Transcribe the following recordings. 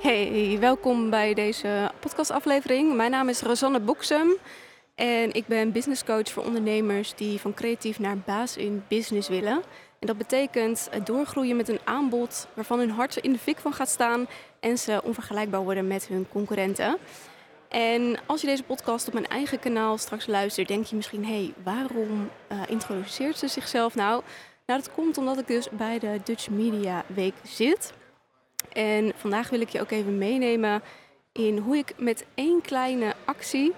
Hey, welkom bij deze podcastaflevering. Mijn naam is Rosanne Boksem en ik ben businesscoach voor ondernemers die van creatief naar baas in business willen. En dat betekent doorgroeien met een aanbod waarvan hun hart in de fik van gaat staan en ze onvergelijkbaar worden met hun concurrenten. En als je deze podcast op mijn eigen kanaal straks luistert, denk je misschien: hé, hey, waarom uh, introduceert ze zichzelf nou? Nou, dat komt omdat ik dus bij de Dutch Media Week zit. En vandaag wil ik je ook even meenemen in hoe ik met één kleine actie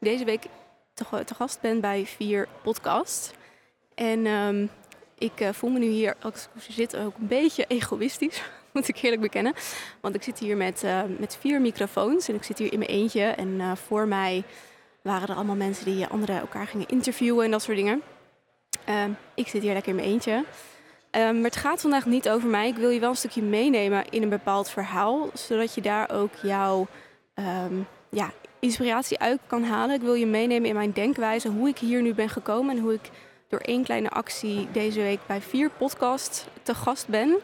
deze week te, gast ben bij vier podcasts. En um, ik uh, voel me nu hier, als ik zit, ook een beetje egoïstisch, moet ik eerlijk bekennen. Want ik zit hier met, uh, met vier microfoons en ik zit hier in mijn eentje. En uh, voor mij waren er allemaal mensen die anderen elkaar gingen interviewen en dat soort dingen. Ehm, ik zit hier lekker in mijn eentje. Um, maar het gaat vandaag niet over mij. Ik wil je wel een stukje meenemen in een bepaald verhaal, zodat je daar ook jouw um, ja, inspiratie uit kan halen. Ik wil je meenemen in mijn denkwijze, hoe ik hier nu ben gekomen en hoe ik door één kleine actie deze week bij vier podcasts te gast ben.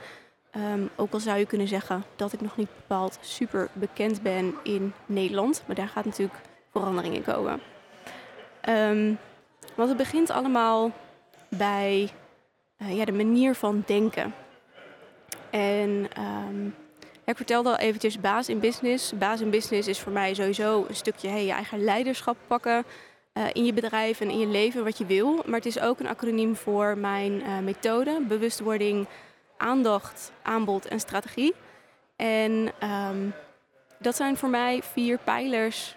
Um, ook al zou je kunnen zeggen dat ik nog niet bepaald super bekend ben in Nederland, maar daar gaat natuurlijk verandering in komen. want het begint allemaal bij uh, ja, de manier van denken. En um, ik vertelde al eventjes baas in business. Baas in business is voor mij sowieso een stukje hey, je eigen leiderschap pakken uh, in je bedrijf en in je leven wat je wil. Maar het is ook een acroniem voor mijn uh, methode, bewustwording, aandacht, aanbod en strategie. En um, dat zijn voor mij vier pijlers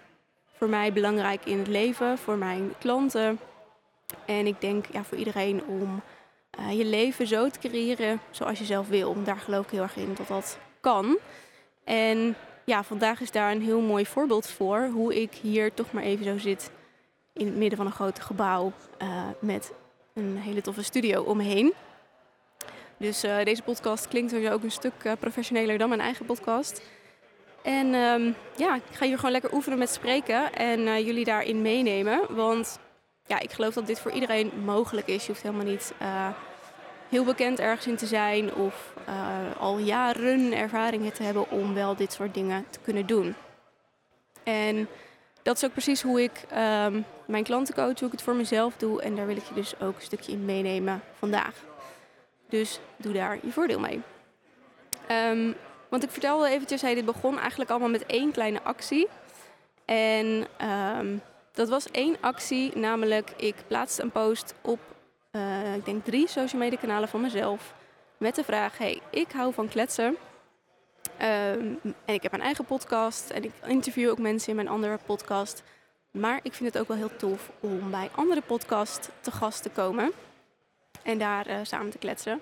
voor mij belangrijk in het leven, voor mijn klanten. En ik denk ja, voor iedereen om uh, je leven zo te creëren zoals je zelf wil. Daar geloof ik heel erg in dat dat kan. En ja, vandaag is daar een heel mooi voorbeeld voor hoe ik hier toch maar even zo zit in het midden van een groot gebouw uh, met een hele toffe studio omheen. Dus uh, deze podcast klinkt sowieso ook een stuk professioneler dan mijn eigen podcast. En um, ja, ik ga hier gewoon lekker oefenen met spreken en jullie daarin meenemen. Want ja, ik geloof dat dit voor iedereen mogelijk is. Je hoeft helemaal niet uh, heel bekend ergens in te zijn of uh, al jaren ervaringen te hebben om wel dit soort dingen te kunnen doen. En dat is ook precies hoe ik um, mijn klanten coach, hoe ik het voor mezelf doe. En daar wil ik je dus ook een stukje in meenemen vandaag. Dus doe daar je voordeel mee. Um, want ik vertelde eventjes, hey, dit begon eigenlijk allemaal met één kleine actie. En um, dat was één actie, namelijk ik plaatste een post op, uh, ik denk drie social media kanalen van mezelf. Met de vraag, hey, ik hou van kletsen. Um, en ik heb een eigen podcast en ik interview ook mensen in mijn andere podcast. Maar ik vind het ook wel heel tof om bij andere podcasts te gast te komen. En daar uh, samen te kletsen.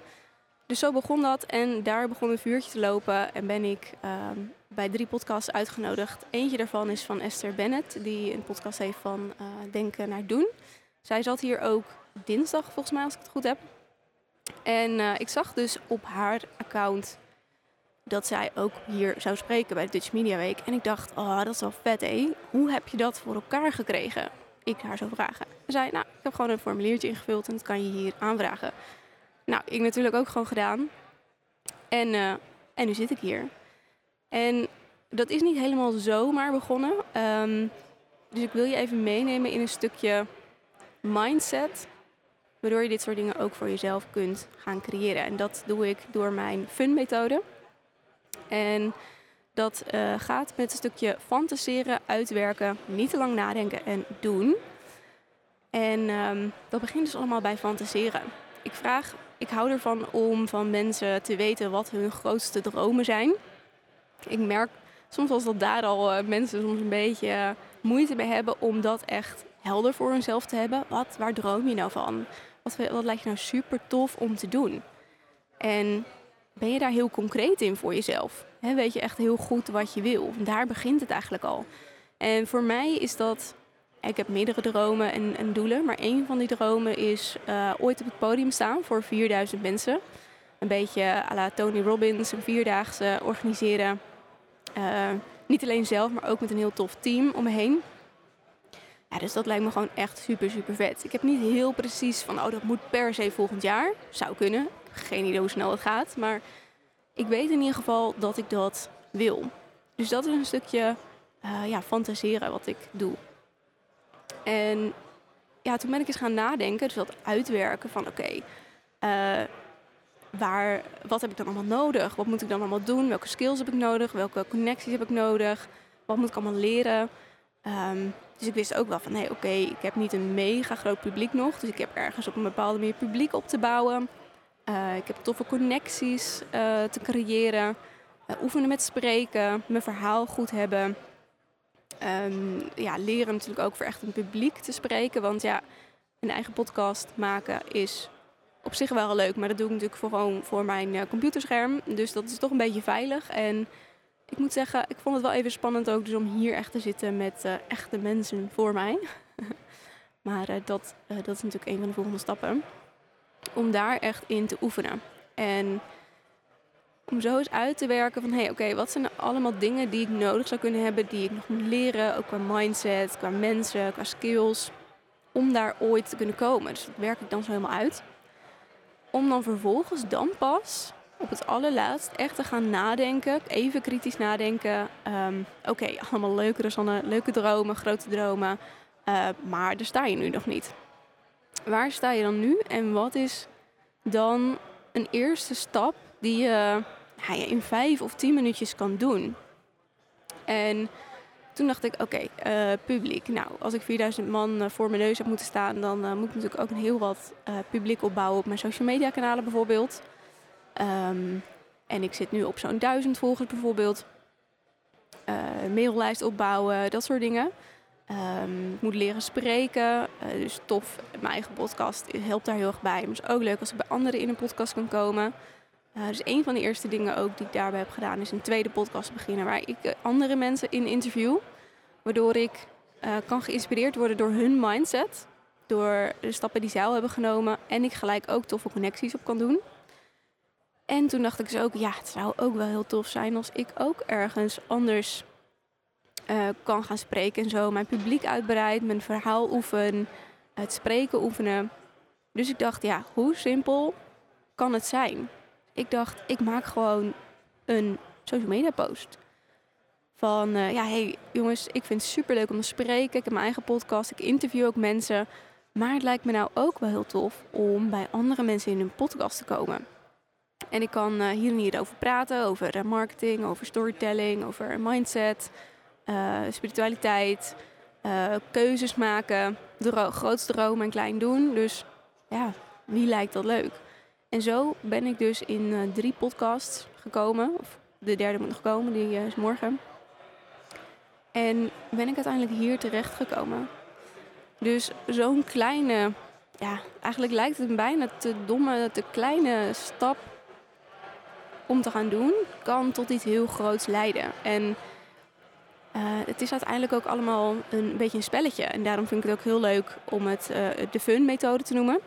Dus zo begon dat en daar begon een vuurtje te lopen en ben ik um, bij drie podcasts uitgenodigd. Eentje daarvan is van Esther Bennett, die een podcast heeft van uh, Denken naar Doen. Zij zat hier ook dinsdag, volgens mij, als ik het goed heb. En uh, ik zag dus op haar account dat zij ook hier zou spreken bij de Dutch Media Week. En ik dacht, oh, dat is wel vet, hé. Hoe heb je dat voor elkaar gekregen? Ik haar zo vragen. Ze zei, nou, ik heb gewoon een formuliertje ingevuld en dat kan je hier aanvragen. Nou, ik natuurlijk ook gewoon gedaan. En, uh, en nu zit ik hier. En dat is niet helemaal zomaar begonnen. Um, dus ik wil je even meenemen in een stukje mindset. Waardoor je dit soort dingen ook voor jezelf kunt gaan creëren. En dat doe ik door mijn fun-methode. En dat uh, gaat met een stukje fantaseren, uitwerken, niet te lang nadenken en doen. En um, dat begint dus allemaal bij fantaseren. Ik vraag, ik hou ervan om van mensen te weten wat hun grootste dromen zijn ik merk soms als dat daar al uh, mensen soms een beetje uh, moeite mee hebben om dat echt helder voor hunzelf te hebben. Wat, waar droom je nou van? Wat, wat lijkt je nou super tof om te doen? En ben je daar heel concreet in voor jezelf? Weet je echt heel goed wat je wil? Daar begint het eigenlijk al. En voor mij is dat. Ik heb meerdere dromen en, en doelen, maar een van die dromen is uh, ooit op het podium staan voor 4000 mensen. Een beetje à la Tony Robbins, een vierdaagse organiseren. Uh, niet alleen zelf, maar ook met een heel tof team om me heen. Ja, dus dat lijkt me gewoon echt super, super vet. Ik heb niet heel precies van, oh, dat moet per se volgend jaar. Zou kunnen. Geen idee hoe snel het gaat. Maar ik weet in ieder geval dat ik dat wil. Dus dat is een stukje uh, ja, fantaseren wat ik doe. En ja, toen ben ik eens gaan nadenken, dus dat uitwerken van oké, uh, waar, wat heb ik dan allemaal nodig? Wat moet ik dan allemaal doen? Welke skills heb ik nodig? Welke connecties heb ik nodig? Wat moet ik allemaal leren? Um, dus ik wist ook wel van, hé, hey, oké, ik heb niet een mega groot publiek nog. Dus ik heb ergens op een bepaalde manier publiek op te bouwen. Uh, ik heb toffe connecties uh, te creëren. Uh, oefenen met spreken, mijn verhaal goed hebben. Um, ja, leren natuurlijk ook voor echt een publiek te spreken. Want ja, een eigen podcast maken is op zich wel leuk. Maar dat doe ik natuurlijk gewoon voor mijn computerscherm. Dus dat is toch een beetje veilig. En ik moet zeggen, ik vond het wel even spannend ook dus om hier echt te zitten met uh, echte mensen voor mij. maar uh, dat, dat is natuurlijk een van de volgende stappen. Om daar echt in te oefenen. En om zo eens uit te werken van, hé, oké, wat zijn er allemaal dingen die ik nodig zou kunnen hebben, die ik nog moet leren, ook qua mindset, qua mensen, qua skills, om daar ooit te kunnen komen. Dus dat werk ik dan zo helemaal uit. Om dan vervolgens dan pas op het allerlaatst echt te gaan nadenken, even kritisch nadenken. Um, Oké, allemaal leuke, Rosanne, leuke dromen, grote dromen, uh, maar daar sta je nu nog niet. Waar sta je dan nu en wat is dan een eerste stap die je nou ja, in vijf of tien minuutjes kan doen? En toen dacht ik, oké, uh, publiek. Nou, als ik 4000 man uh, voor mijn neus heb moeten staan, dan uh, moet ik natuurlijk ook een heel wat publiek opbouwen op mijn social media kanalen bijvoorbeeld. Um, en ik zit nu op zo'n duizend volgers bijvoorbeeld. Maillijst opbouwen, dat soort dingen. Um, ik moet leren spreken. Dus tof, mijn eigen podcast helpt daar heel erg bij. Maar het is ook leuk als ik bij anderen in een podcast kan komen. Uh, dus een van de eerste dingen ook die ik daarbij heb gedaan... is een tweede podcast beginnen... waar ik andere mensen in interview. Waardoor ik kan geïnspireerd worden door hun mindset. Door de stappen die zij al hebben genomen. En ik gelijk ook toffe connecties op kan doen. En toen dacht ik dus ook, ja, het zou ook wel heel tof zijn als ik ook ergens anders uh, kan gaan spreken en zo. Mijn publiek uitbreid, mijn verhaal oefen, het spreken oefenen. Dus ik dacht, ja, hoe simpel kan het zijn? Ik dacht, ik maak gewoon een social media post. Van, uh, ja, hey jongens, ik vind het super leuk om te spreken. Ik heb mijn eigen podcast, ik interview ook mensen. Maar het lijkt me nou ook wel heel tof om bij andere mensen in hun podcast te komen. En ik kan uh, hier en hier over praten, over uh, marketing, over storytelling, over mindset, spiritualiteit, keuzes maken, dro grootste droom en klein doen. Dus ja, wie lijkt dat leuk? En zo ben ik dus in drie podcasts gekomen. Of de derde moet nog komen, die is morgen. En ben ik uiteindelijk hier terecht gekomen. Dus zo'n kleine, ja, eigenlijk lijkt het bijna te domme, te kleine stap om te gaan doen, kan tot iets heel groots leiden. En uh, het is uiteindelijk ook allemaal een beetje een spelletje. En daarom vind ik het ook heel leuk om het de fun-methode te noemen.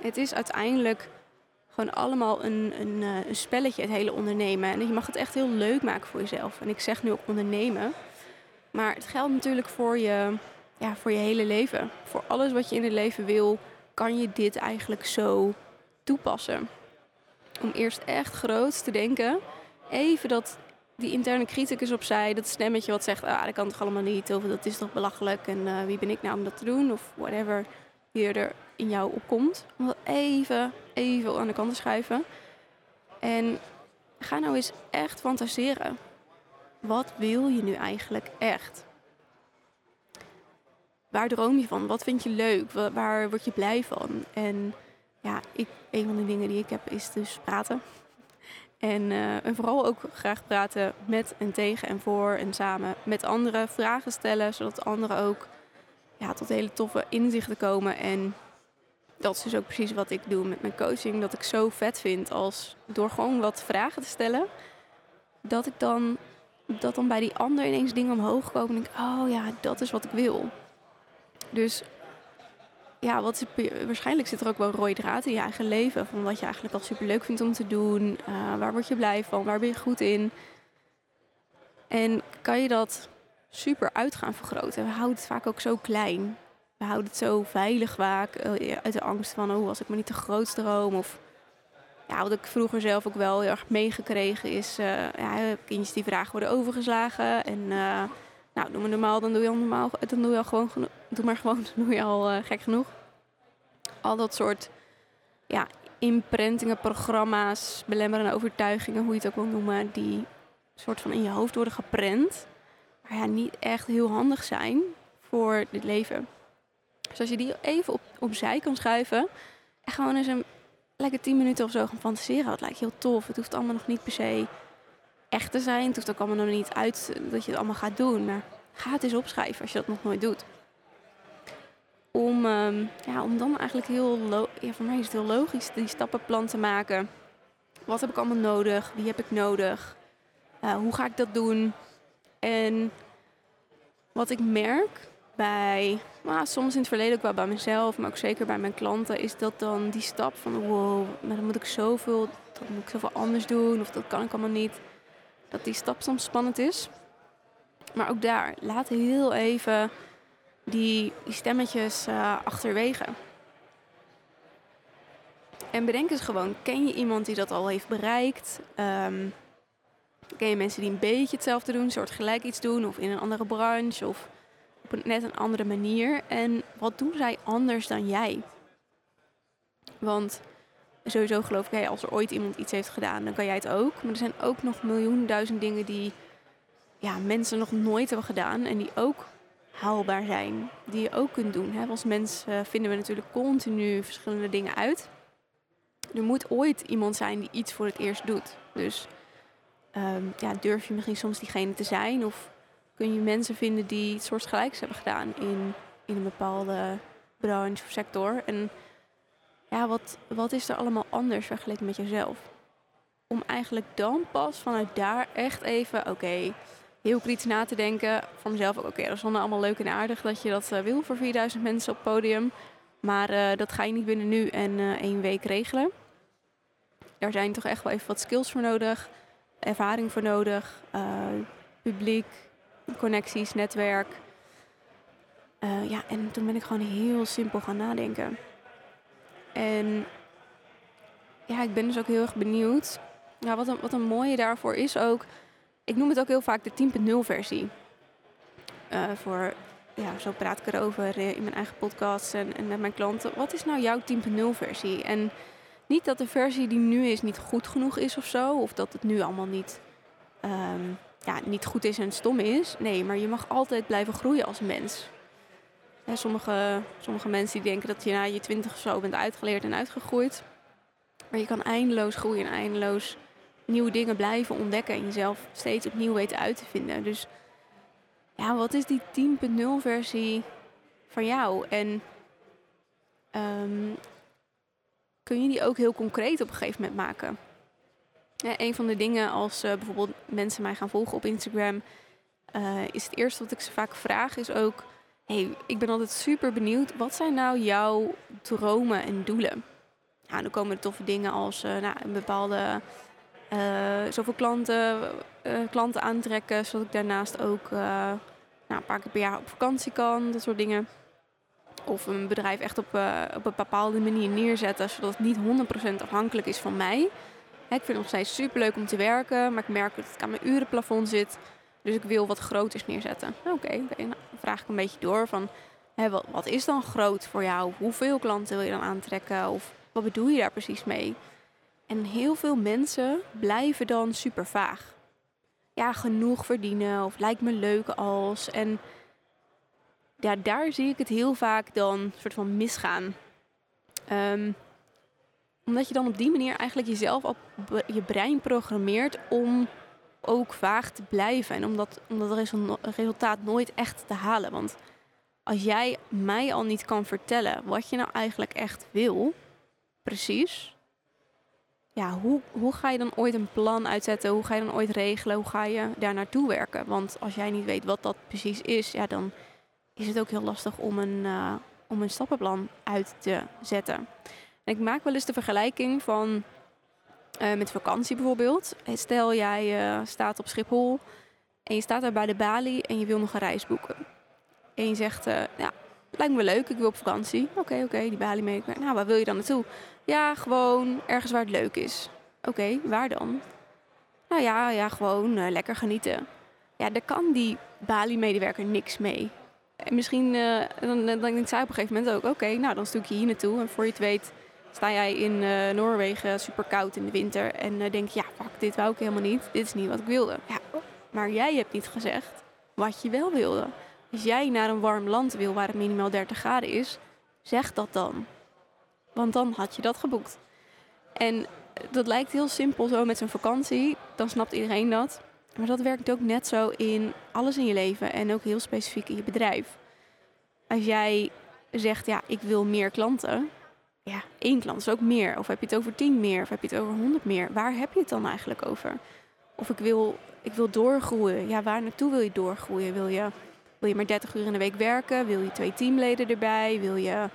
Het is uiteindelijk gewoon allemaal een, een, uh, een, spelletje, het hele ondernemen. En je mag het echt heel leuk maken voor jezelf. En ik zeg nu ook ondernemen. Maar het geldt natuurlijk voor je, ja, voor je hele leven. Voor alles wat je in het leven wil, kan je dit eigenlijk zo toepassen om eerst echt groot te denken. Even dat die interne criticus opzij, dat stemmetje wat zegt, ah, dat kan toch allemaal niet, of dat is toch belachelijk en uh, wie ben ik nou om dat te doen, of whatever die er in jou opkomt. Om dat even, even aan de kant te schuiven. En ga nou eens echt fantaseren. Wat wil je nu eigenlijk echt? Waar droom je van? Wat vind je leuk? Waar word je blij van? En ja, ik, een van de dingen die ik heb is dus praten. En, uh, en vooral ook graag praten met en tegen en voor en samen met anderen. Vragen stellen, zodat anderen ook ja, tot hele toffe inzichten komen. En dat is dus ook precies wat ik doe met mijn coaching. Dat ik zo vet vind als door gewoon wat vragen te stellen. Dat ik dan, dat dan bij die ander ineens dingen omhoog komen. En denk, oh ja, dat is wat ik wil. Dus ja, wat waarschijnlijk zit er ook wel een rode draad in je eigen leven. Van wat je eigenlijk al super leuk vindt om te doen. Uh, waar word je blij van? Waar ben je goed in? En kan je dat super uit gaan vergroten? We houden het vaak ook zo klein. We houden het zo veilig vaak. Uh, uit de angst van, oh, als ik maar niet te groot droom. Of ja, wat ik vroeger zelf ook wel heel erg meegekregen is... Uh, ja, kindjes die vragen worden overgeslagen. En uh, nou, doe maar normaal, dan doe je al normaal. Dan doe je al gewoon, doe maar gewoon, dan doe je al gek genoeg. Al dat soort ja, imprintingen, programma's, belemmerende overtuigingen, hoe je het ook wil noemen, die soort van in je hoofd worden geprent, ja, niet echt heel handig zijn voor dit leven. Dus als je die even op, opzij kan schuiven en gewoon eens een lekker 10 minuten of zo gaan fantaseren, dat lijkt heel tof. Het hoeft allemaal nog niet per se echt te zijn. Het hoeft ook allemaal nog niet uit dat je het allemaal gaat doen. Maar ga het eens opschrijven als je dat nog nooit doet. Om, um, ja, om dan eigenlijk heel, ja, voor mij is het heel logisch, die stappenplan te maken. Wat heb ik allemaal nodig? Wie heb ik nodig? Uh, hoe ga ik dat doen? En wat ik merk bij, nou, soms in het verleden ook wel bij mezelf, maar ook zeker bij mijn klanten, is dat dan die stap van wow, maar dan moet ik zoveel, dan moet ik zoveel anders doen of dat kan ik allemaal niet. Dat die stap soms spannend is. Maar ook daar, laat heel even die, stemmetjes uh, achterwege. En bedenk eens gewoon, ken je iemand die dat al heeft bereikt? Um, ken je mensen die een beetje hetzelfde doen, soort gelijk iets doen of in een andere branche of op net een andere manier? En wat doen zij anders dan jij? Want sowieso geloof ik, hey, als er ooit iemand iets heeft gedaan, dan kan jij het ook. Maar er zijn ook nog miljoen duizend dingen die ja, mensen nog nooit hebben gedaan en die ook haalbaar zijn. Die je ook kunt doen. Hè? Als mens uh, vinden we natuurlijk continu verschillende dingen uit. Er moet ooit iemand zijn die iets voor het eerst doet. Dus um, ja, durf je misschien soms diegene te zijn? Of kun je mensen vinden die iets soortgelijks hebben gedaan in, in een bepaalde branche of sector? En ja, wat, wat is er allemaal anders vergeleken met jezelf? Om eigenlijk dan pas vanuit daar echt even, oké, heel kritisch na te denken. Voor mezelf ook, oké, dat is allemaal leuk en aardig dat je dat uh, wil voor 4000 mensen op het podium. Maar uh, dat ga je niet binnen nu en uh, één week regelen. Daar zijn toch echt wel even wat skills voor nodig, ervaring voor nodig, publiek, connecties, netwerk. ja, en toen ben ik gewoon heel simpel gaan nadenken. En ja, ik ben dus ook heel erg benieuwd. Ja, wat, een, wat een mooie daarvoor is ook ik noem het ook heel vaak de 10.0 versie. Uh, voor, ja, zo praat ik erover eh, in mijn eigen podcast en, en met mijn klanten. Wat is nou jouw 10.0 versie? En niet dat de versie die nu is niet goed genoeg is of zo. Of dat het nu allemaal niet, um, ja, niet goed is en stom is. Nee, maar je mag altijd blijven groeien als mens. sommige, sommige mensen die denken dat je na je twintig of zo bent uitgeleerd en uitgegroeid. Maar je kan eindeloos groeien en eindeloos nieuwe dingen blijven ontdekken en jezelf steeds opnieuw weten uit te vinden. Dus ja, wat is die 10.0 versie van jou? En um, kun je die ook heel concreet op een gegeven moment maken? Ja, een van de dingen als uh, bijvoorbeeld mensen mij gaan volgen op Instagram, uh, is het eerste wat ik ze vaak vraag, is ook: hey, ik ben altijd super benieuwd, wat zijn nou jouw dromen en doelen? Ja, dan komen er toffe dingen als uh, nou, een bepaalde zoveel klanten, klanten aantrekken, zodat ik daarnaast ook nou, een paar keer per jaar op vakantie kan, dat soort dingen. Of een bedrijf echt op, op een bepaalde manier neerzetten, zodat het niet 100% afhankelijk is van mij. Hè, ik vind het nog steeds super leuk om te werken, maar ik merk dat ik aan mijn urenplafond zit. Dus ik wil wat groters neerzetten. Oké, nou, dan vraag ik een beetje door van hè, wat, wat is dan groot voor jou? Hoeveel klanten wil je dan aantrekken? Of wat bedoel je daar precies mee? En heel veel mensen blijven dan super vaag. Ja, genoeg verdienen of lijkt me leuk als. En ja, daar zie ik het heel vaak dan soort van misgaan. Um, omdat je dan op die manier eigenlijk jezelf op je brein programmeert om ook vaag te blijven. En om dat, om dat resultaat nooit echt te halen. Want als jij mij al niet kan vertellen wat je nou eigenlijk echt wil, precies, ja, hoe, hoe ga je dan ooit een plan uitzetten? Hoe ga je dan ooit regelen? Hoe ga je daar naartoe werken? Want als jij niet weet wat dat precies is, ja, dan is het ook heel lastig om een, uh, om een stappenplan uit te zetten. En ik maak wel eens de vergelijking van uh, met vakantie bijvoorbeeld. Stel jij uh, staat op Schiphol en je staat daar bij de balie en je wil nog een reis boeken. En je zegt, ja, lijkt me leuk, ik wil op vakantie. Oké, oké, die balie mee. Nou, waar wil je dan naartoe? Ja, gewoon ergens waar het leuk is. Oké, waar dan? Nou ja, ja gewoon lekker genieten. Ja, daar kan die Bali-medewerker niks mee. En misschien uh, dan, dan denkt zij op een gegeven moment ook... oké, nou dan stuur ik je hier naartoe. En voor je het weet sta jij in uh, Noorwegen super koud in de winter... en denk je, ja, fuck, dit wou ik helemaal niet. Dit is niet wat ik wilde. Ja, maar jij hebt niet gezegd wat je wel wilde. Als jij naar een warm land wil waar het minimaal 30 graden is... zeg dat dan. Want dan had je dat geboekt. En dat lijkt heel simpel zo met zo'n vakantie. Dan snapt iedereen dat. Maar dat werkt ook net zo in alles in je leven en ook heel specifiek in je bedrijf. Als jij zegt, ja, ik wil meer klanten. Ja, één klant is ook meer. Of heb je het over tien meer? Of heb je het over honderd meer? Waar heb je het dan eigenlijk over? Of ik wil, ik wil doorgroeien. Ja, waar naartoe wil je doorgroeien? Wil je, wil je maar 30 uur in de week werken? Wil je twee teamleden erbij? Wil je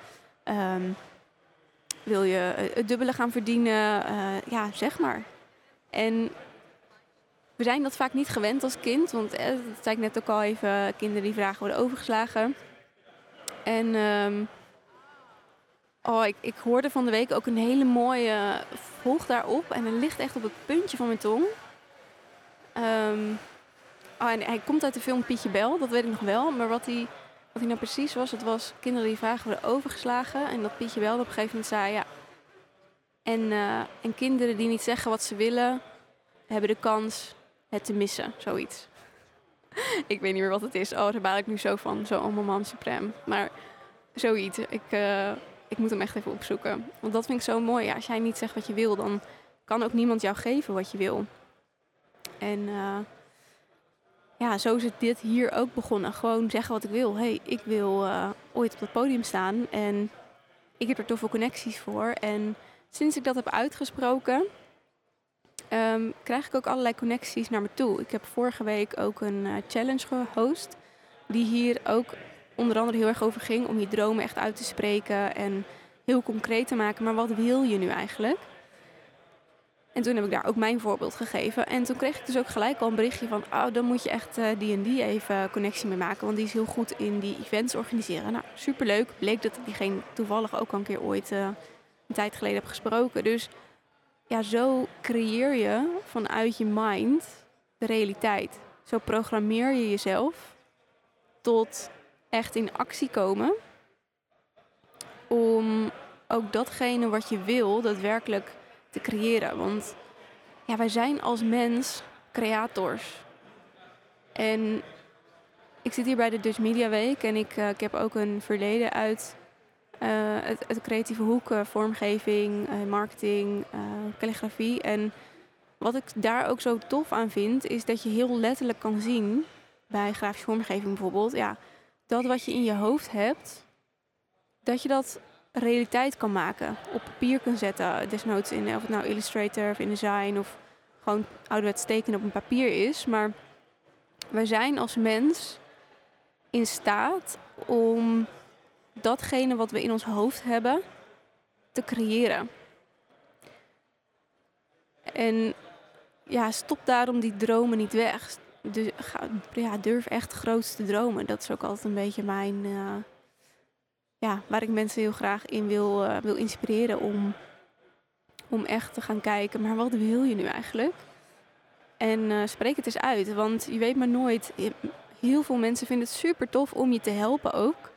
um, wil je eh, het dubbele gaan verdienen? Uh, ja, zeg maar. En we zijn dat vaak niet gewend als kind. Want eh, dat zei ik net ook al even, kinderen die vragen worden overgeslagen. En um, oh, ik, ik hoorde van de week ook een hele mooie volg daarop. En het ligt echt op het puntje van mijn tong. Um, oh, en hij komt uit de film Pietje Bel, dat weet ik nog wel. Maar wat hij wat hij nou precies was, het was kinderen die vragen worden overgeslagen. En dat Pietje wel op een gegeven moment zei, ja. En, uh, en kinderen die niet zeggen wat ze willen, hebben de kans het te missen, zoiets. ik weet niet meer wat het is. Oh, daar baal ik nu zo van, zo supreme. Maar zoiets. Ik, uh, ik moet hem echt even opzoeken. Want dat vind ik zo mooi. Ja, als jij niet zegt wat je wil, dan kan ook niemand jou geven wat je wil. En... Uh, ja, zo is het dit hier ook begonnen. Gewoon zeggen wat ik wil. hey, ik wil uh, ooit op dat podium staan en ik heb er veel connecties voor. En sinds ik dat heb uitgesproken, um, krijg ik ook allerlei connecties naar me toe. Ik heb vorige week ook een uh, challenge gehost, die hier ook onder andere heel erg over ging om je dromen echt uit te spreken en heel concreet te maken. Maar wat wil je nu eigenlijk? En toen heb ik daar ook mijn voorbeeld gegeven. En toen kreeg ik dus ook gelijk al een berichtje van... oh, dan moet je echt uh, die en die even connectie mee maken. Want die is heel goed in die events organiseren. Nou, superleuk. Bleek dat ik diegene toevallig ook al een keer ooit uh, een tijd geleden heb gesproken. Dus ja, zo creëer je vanuit je mind de realiteit. Zo programmeer je jezelf tot echt in actie komen. Om ook datgene wat je wil daadwerkelijk te creëren. Want ja, wij zijn als mens creators. En ik zit hier bij de Dutch Media Week en ik, uh, ik heb ook een verleden uit het, het, creatieve hoek, uh, vormgeving, marketing, calligrafie. En wat ik daar ook zo tof aan vind, is dat je heel letterlijk kan zien, bij grafische vormgeving bijvoorbeeld, ja, dat wat je in je hoofd hebt, dat je dat realiteit kan maken. Op papier kan zetten. Desnoods in of het nou Illustrator of InDesign of gewoon ouderwets tekenen op een papier is. Maar wij zijn als mens in staat om datgene wat we in ons hoofd hebben te creëren. En ja, stop daarom die dromen niet weg. Dus, ja, durf echt grootste te dromen. Dat is ook altijd een beetje mijn, uh, ja, waar ik mensen heel graag in wil, uh, wil inspireren om, om echt te gaan kijken, maar wat wil je nu eigenlijk? En uh, spreek het eens uit, want je weet maar nooit. Heel veel mensen vinden het super tof om je te helpen ook.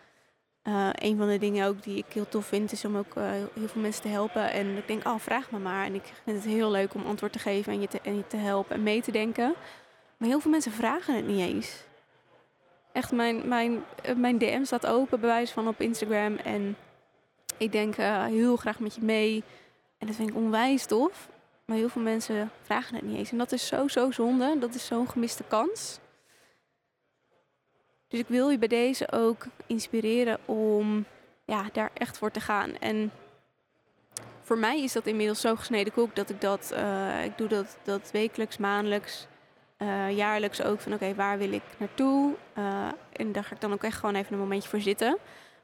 Uh, een van de dingen ook die ik heel tof vind, is om ook heel veel mensen te helpen. En ik denk, oh, vraag me maar. En ik vind het heel leuk om antwoord te geven en je te, en je te helpen en mee te denken. Maar heel veel mensen vragen het niet eens echt mijn, mijn, eh, mijn DM staat open, bewijs van op Instagram. En ik denk heel graag met je mee. En dat vind ik onwijs tof. Maar heel veel mensen vragen het niet eens. En dat is zo, zo zonde. Dat is zo'n gemiste kans. Dus ik wil je bij deze ook inspireren om ja, daar echt voor te gaan. En voor mij is dat inmiddels zo gesneden koek dat ik dat, uh, ik doe dat, dat wekelijks, maandelijks, uh, jaarlijks ook van oké, waar wil ik naartoe? Uh, en daar ga ik dan ook echt gewoon even een momentje voor zitten.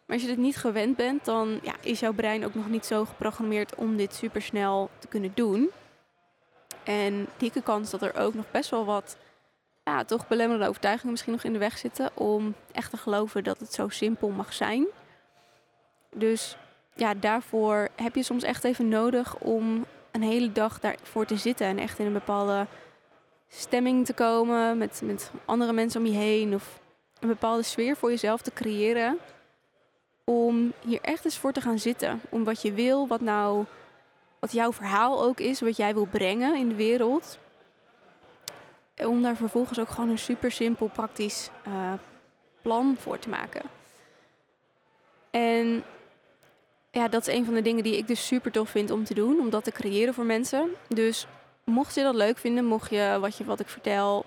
Maar als je dit niet gewend bent, dan ja, is jouw brein ook nog niet zo geprogrammeerd om dit super snel te kunnen doen. En dikke kans dat er ook nog best wel wat ja, toch belemmerende overtuigingen misschien nog in de weg zitten om echt te geloven dat het zo simpel mag zijn. Dus ja, daarvoor heb je soms echt even nodig om een hele dag daarvoor te zitten en echt in een bepaalde stemming te komen met, met andere mensen om je heen of een bepaalde sfeer voor jezelf te creëren. Om hier echt eens voor te gaan zitten. Om wat je wil, wat nou, wat jouw verhaal ook is, wat jij wil brengen in de wereld. Om daar vervolgens ook gewoon een super simpel, praktisch uh, plan voor te maken. En ja, dat is een van de dingen die ik dus super tof vind om te doen, om dat te creëren voor mensen. Dus mocht je dat leuk vinden, mocht je wat, je, wat ik vertel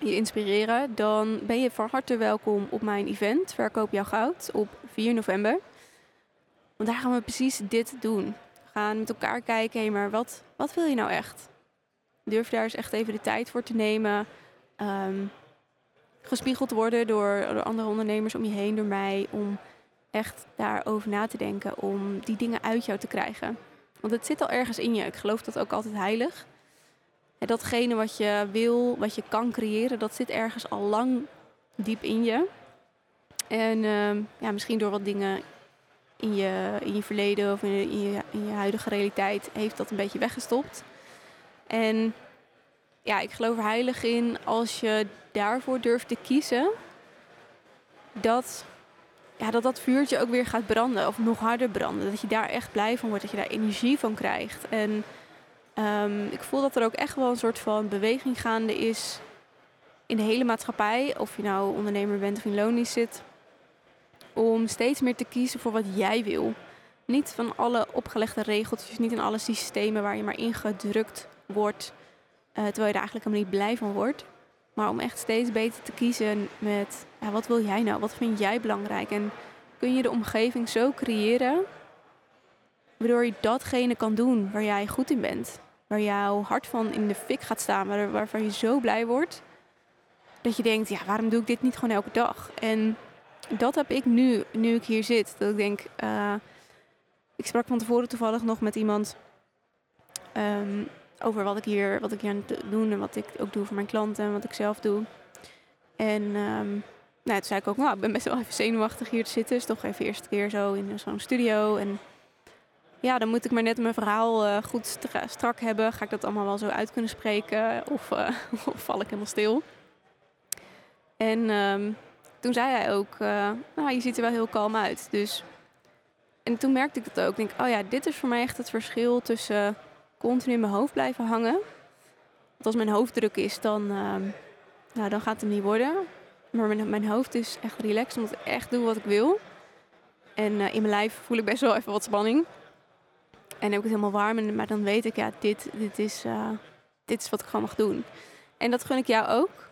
je inspireren, dan ben je van harte welkom op mijn event Verkoop jouw goud op 4 november. Want daar gaan we precies dit doen. We gaan met elkaar kijken, maar wat, wat wil je nou echt? Durf daar eens echt even de tijd voor te nemen. Um, gespiegeld worden door, door andere ondernemers om je heen, door mij, om echt daarover na te denken om die dingen uit jou te krijgen. Want het zit al ergens in je. Ik geloof dat ook altijd heilig. En datgene wat je wil, wat je kan creëren, dat zit ergens al lang diep in je. En uh, ja, misschien door wat dingen in je, in je verleden of in je, in je huidige realiteit heeft dat een beetje weggestopt. En ja, ik geloof er heilig in als je daarvoor durft te kiezen, dat ja, dat dat vuurtje ook weer gaat branden of nog harder branden. Dat je daar echt blij van wordt, dat je daar energie van krijgt. En um, ik voel dat er ook echt wel een soort van beweging gaande is in de hele maatschappij. Of je nou ondernemer bent of in loondienst zit. Om steeds meer te kiezen voor wat jij wil. Niet van alle opgelegde regeltjes, niet in alle systemen waar je maar ingedrukt wordt. Uh, terwijl je er eigenlijk helemaal niet blij van wordt. Maar om echt steeds beter te kiezen met ja, wat wil jij nou? Wat vind jij belangrijk? En kun je de omgeving zo creëren waardoor je datgene kan doen waar jij goed in bent. Waar jouw hart van in de fik gaat staan, waar, waarvan je zo blij wordt. Dat je denkt, ja, waarom doe ik dit niet gewoon elke dag? En dat heb ik nu, nu ik hier zit. Dat ik denk, uh, ik sprak van tevoren toevallig nog met iemand um, over wat ik hier, wat ik hier aan het doen en wat ik ook doe voor mijn klanten en wat ik zelf doe. En um, nou, toen zei ik ook, nou, ik ben best wel even zenuwachtig hier te zitten. Is toch even de eerste keer zo in zo'n studio. En ja, dan moet ik maar net mijn verhaal uh, goed strak hebben. Ga ik dat allemaal wel zo uit kunnen spreken? Of, uh, of val ik helemaal stil? En um, toen zei hij ook, uh, nou, je ziet er wel heel kalm uit. Dus... En toen merkte ik dat ook. Ik denk, oh ja, dit is voor mij echt het verschil tussen continu in mijn hoofd blijven hangen. Want als mijn hoofd druk is, dan, nou, dan gaat het niet worden. Maar mijn, mijn, hoofd is echt relaxed, omdat ik echt doe wat ik wil. En uh, in mijn lijf voel ik best wel even wat spanning. En heb ik het helemaal warm, en, maar dan weet ik, ja, dit, dit, is, uh, dit is wat ik gewoon mag doen. En dat gun ik jou ook.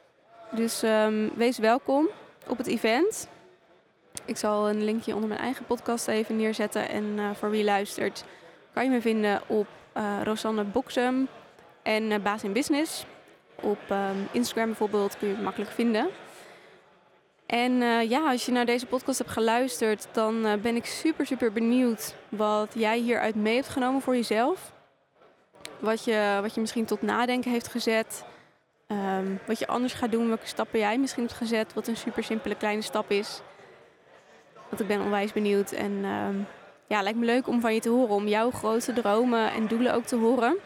Dus um, wees welkom op het event. Ik zal een linkje onder mijn eigen podcast even neerzetten. En uh, voor wie luistert, kan je me vinden op Rosanne Boksem en uh, Baas in Business. Op um, Instagram bijvoorbeeld kun je het makkelijk vinden. En uh, ja, als je naar deze podcast hebt geluisterd, dan ben ik super, super benieuwd wat jij hieruit mee hebt genomen voor jezelf. Wat je, wat je misschien tot nadenken heeft gezet. Um, wat je anders gaat doen, welke stappen jij misschien hebt gezet. Wat een super simpele kleine stap is. Want ik ben onwijs benieuwd. En um, ja, lijkt me leuk om van je te horen. Om jouw grote dromen en doelen ook te horen.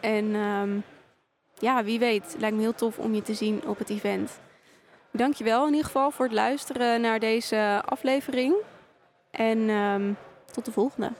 En um, ja, wie weet, lijkt me heel tof om je te zien op het event. Dankjewel in ieder geval voor het luisteren naar deze aflevering. En um, tot de volgende.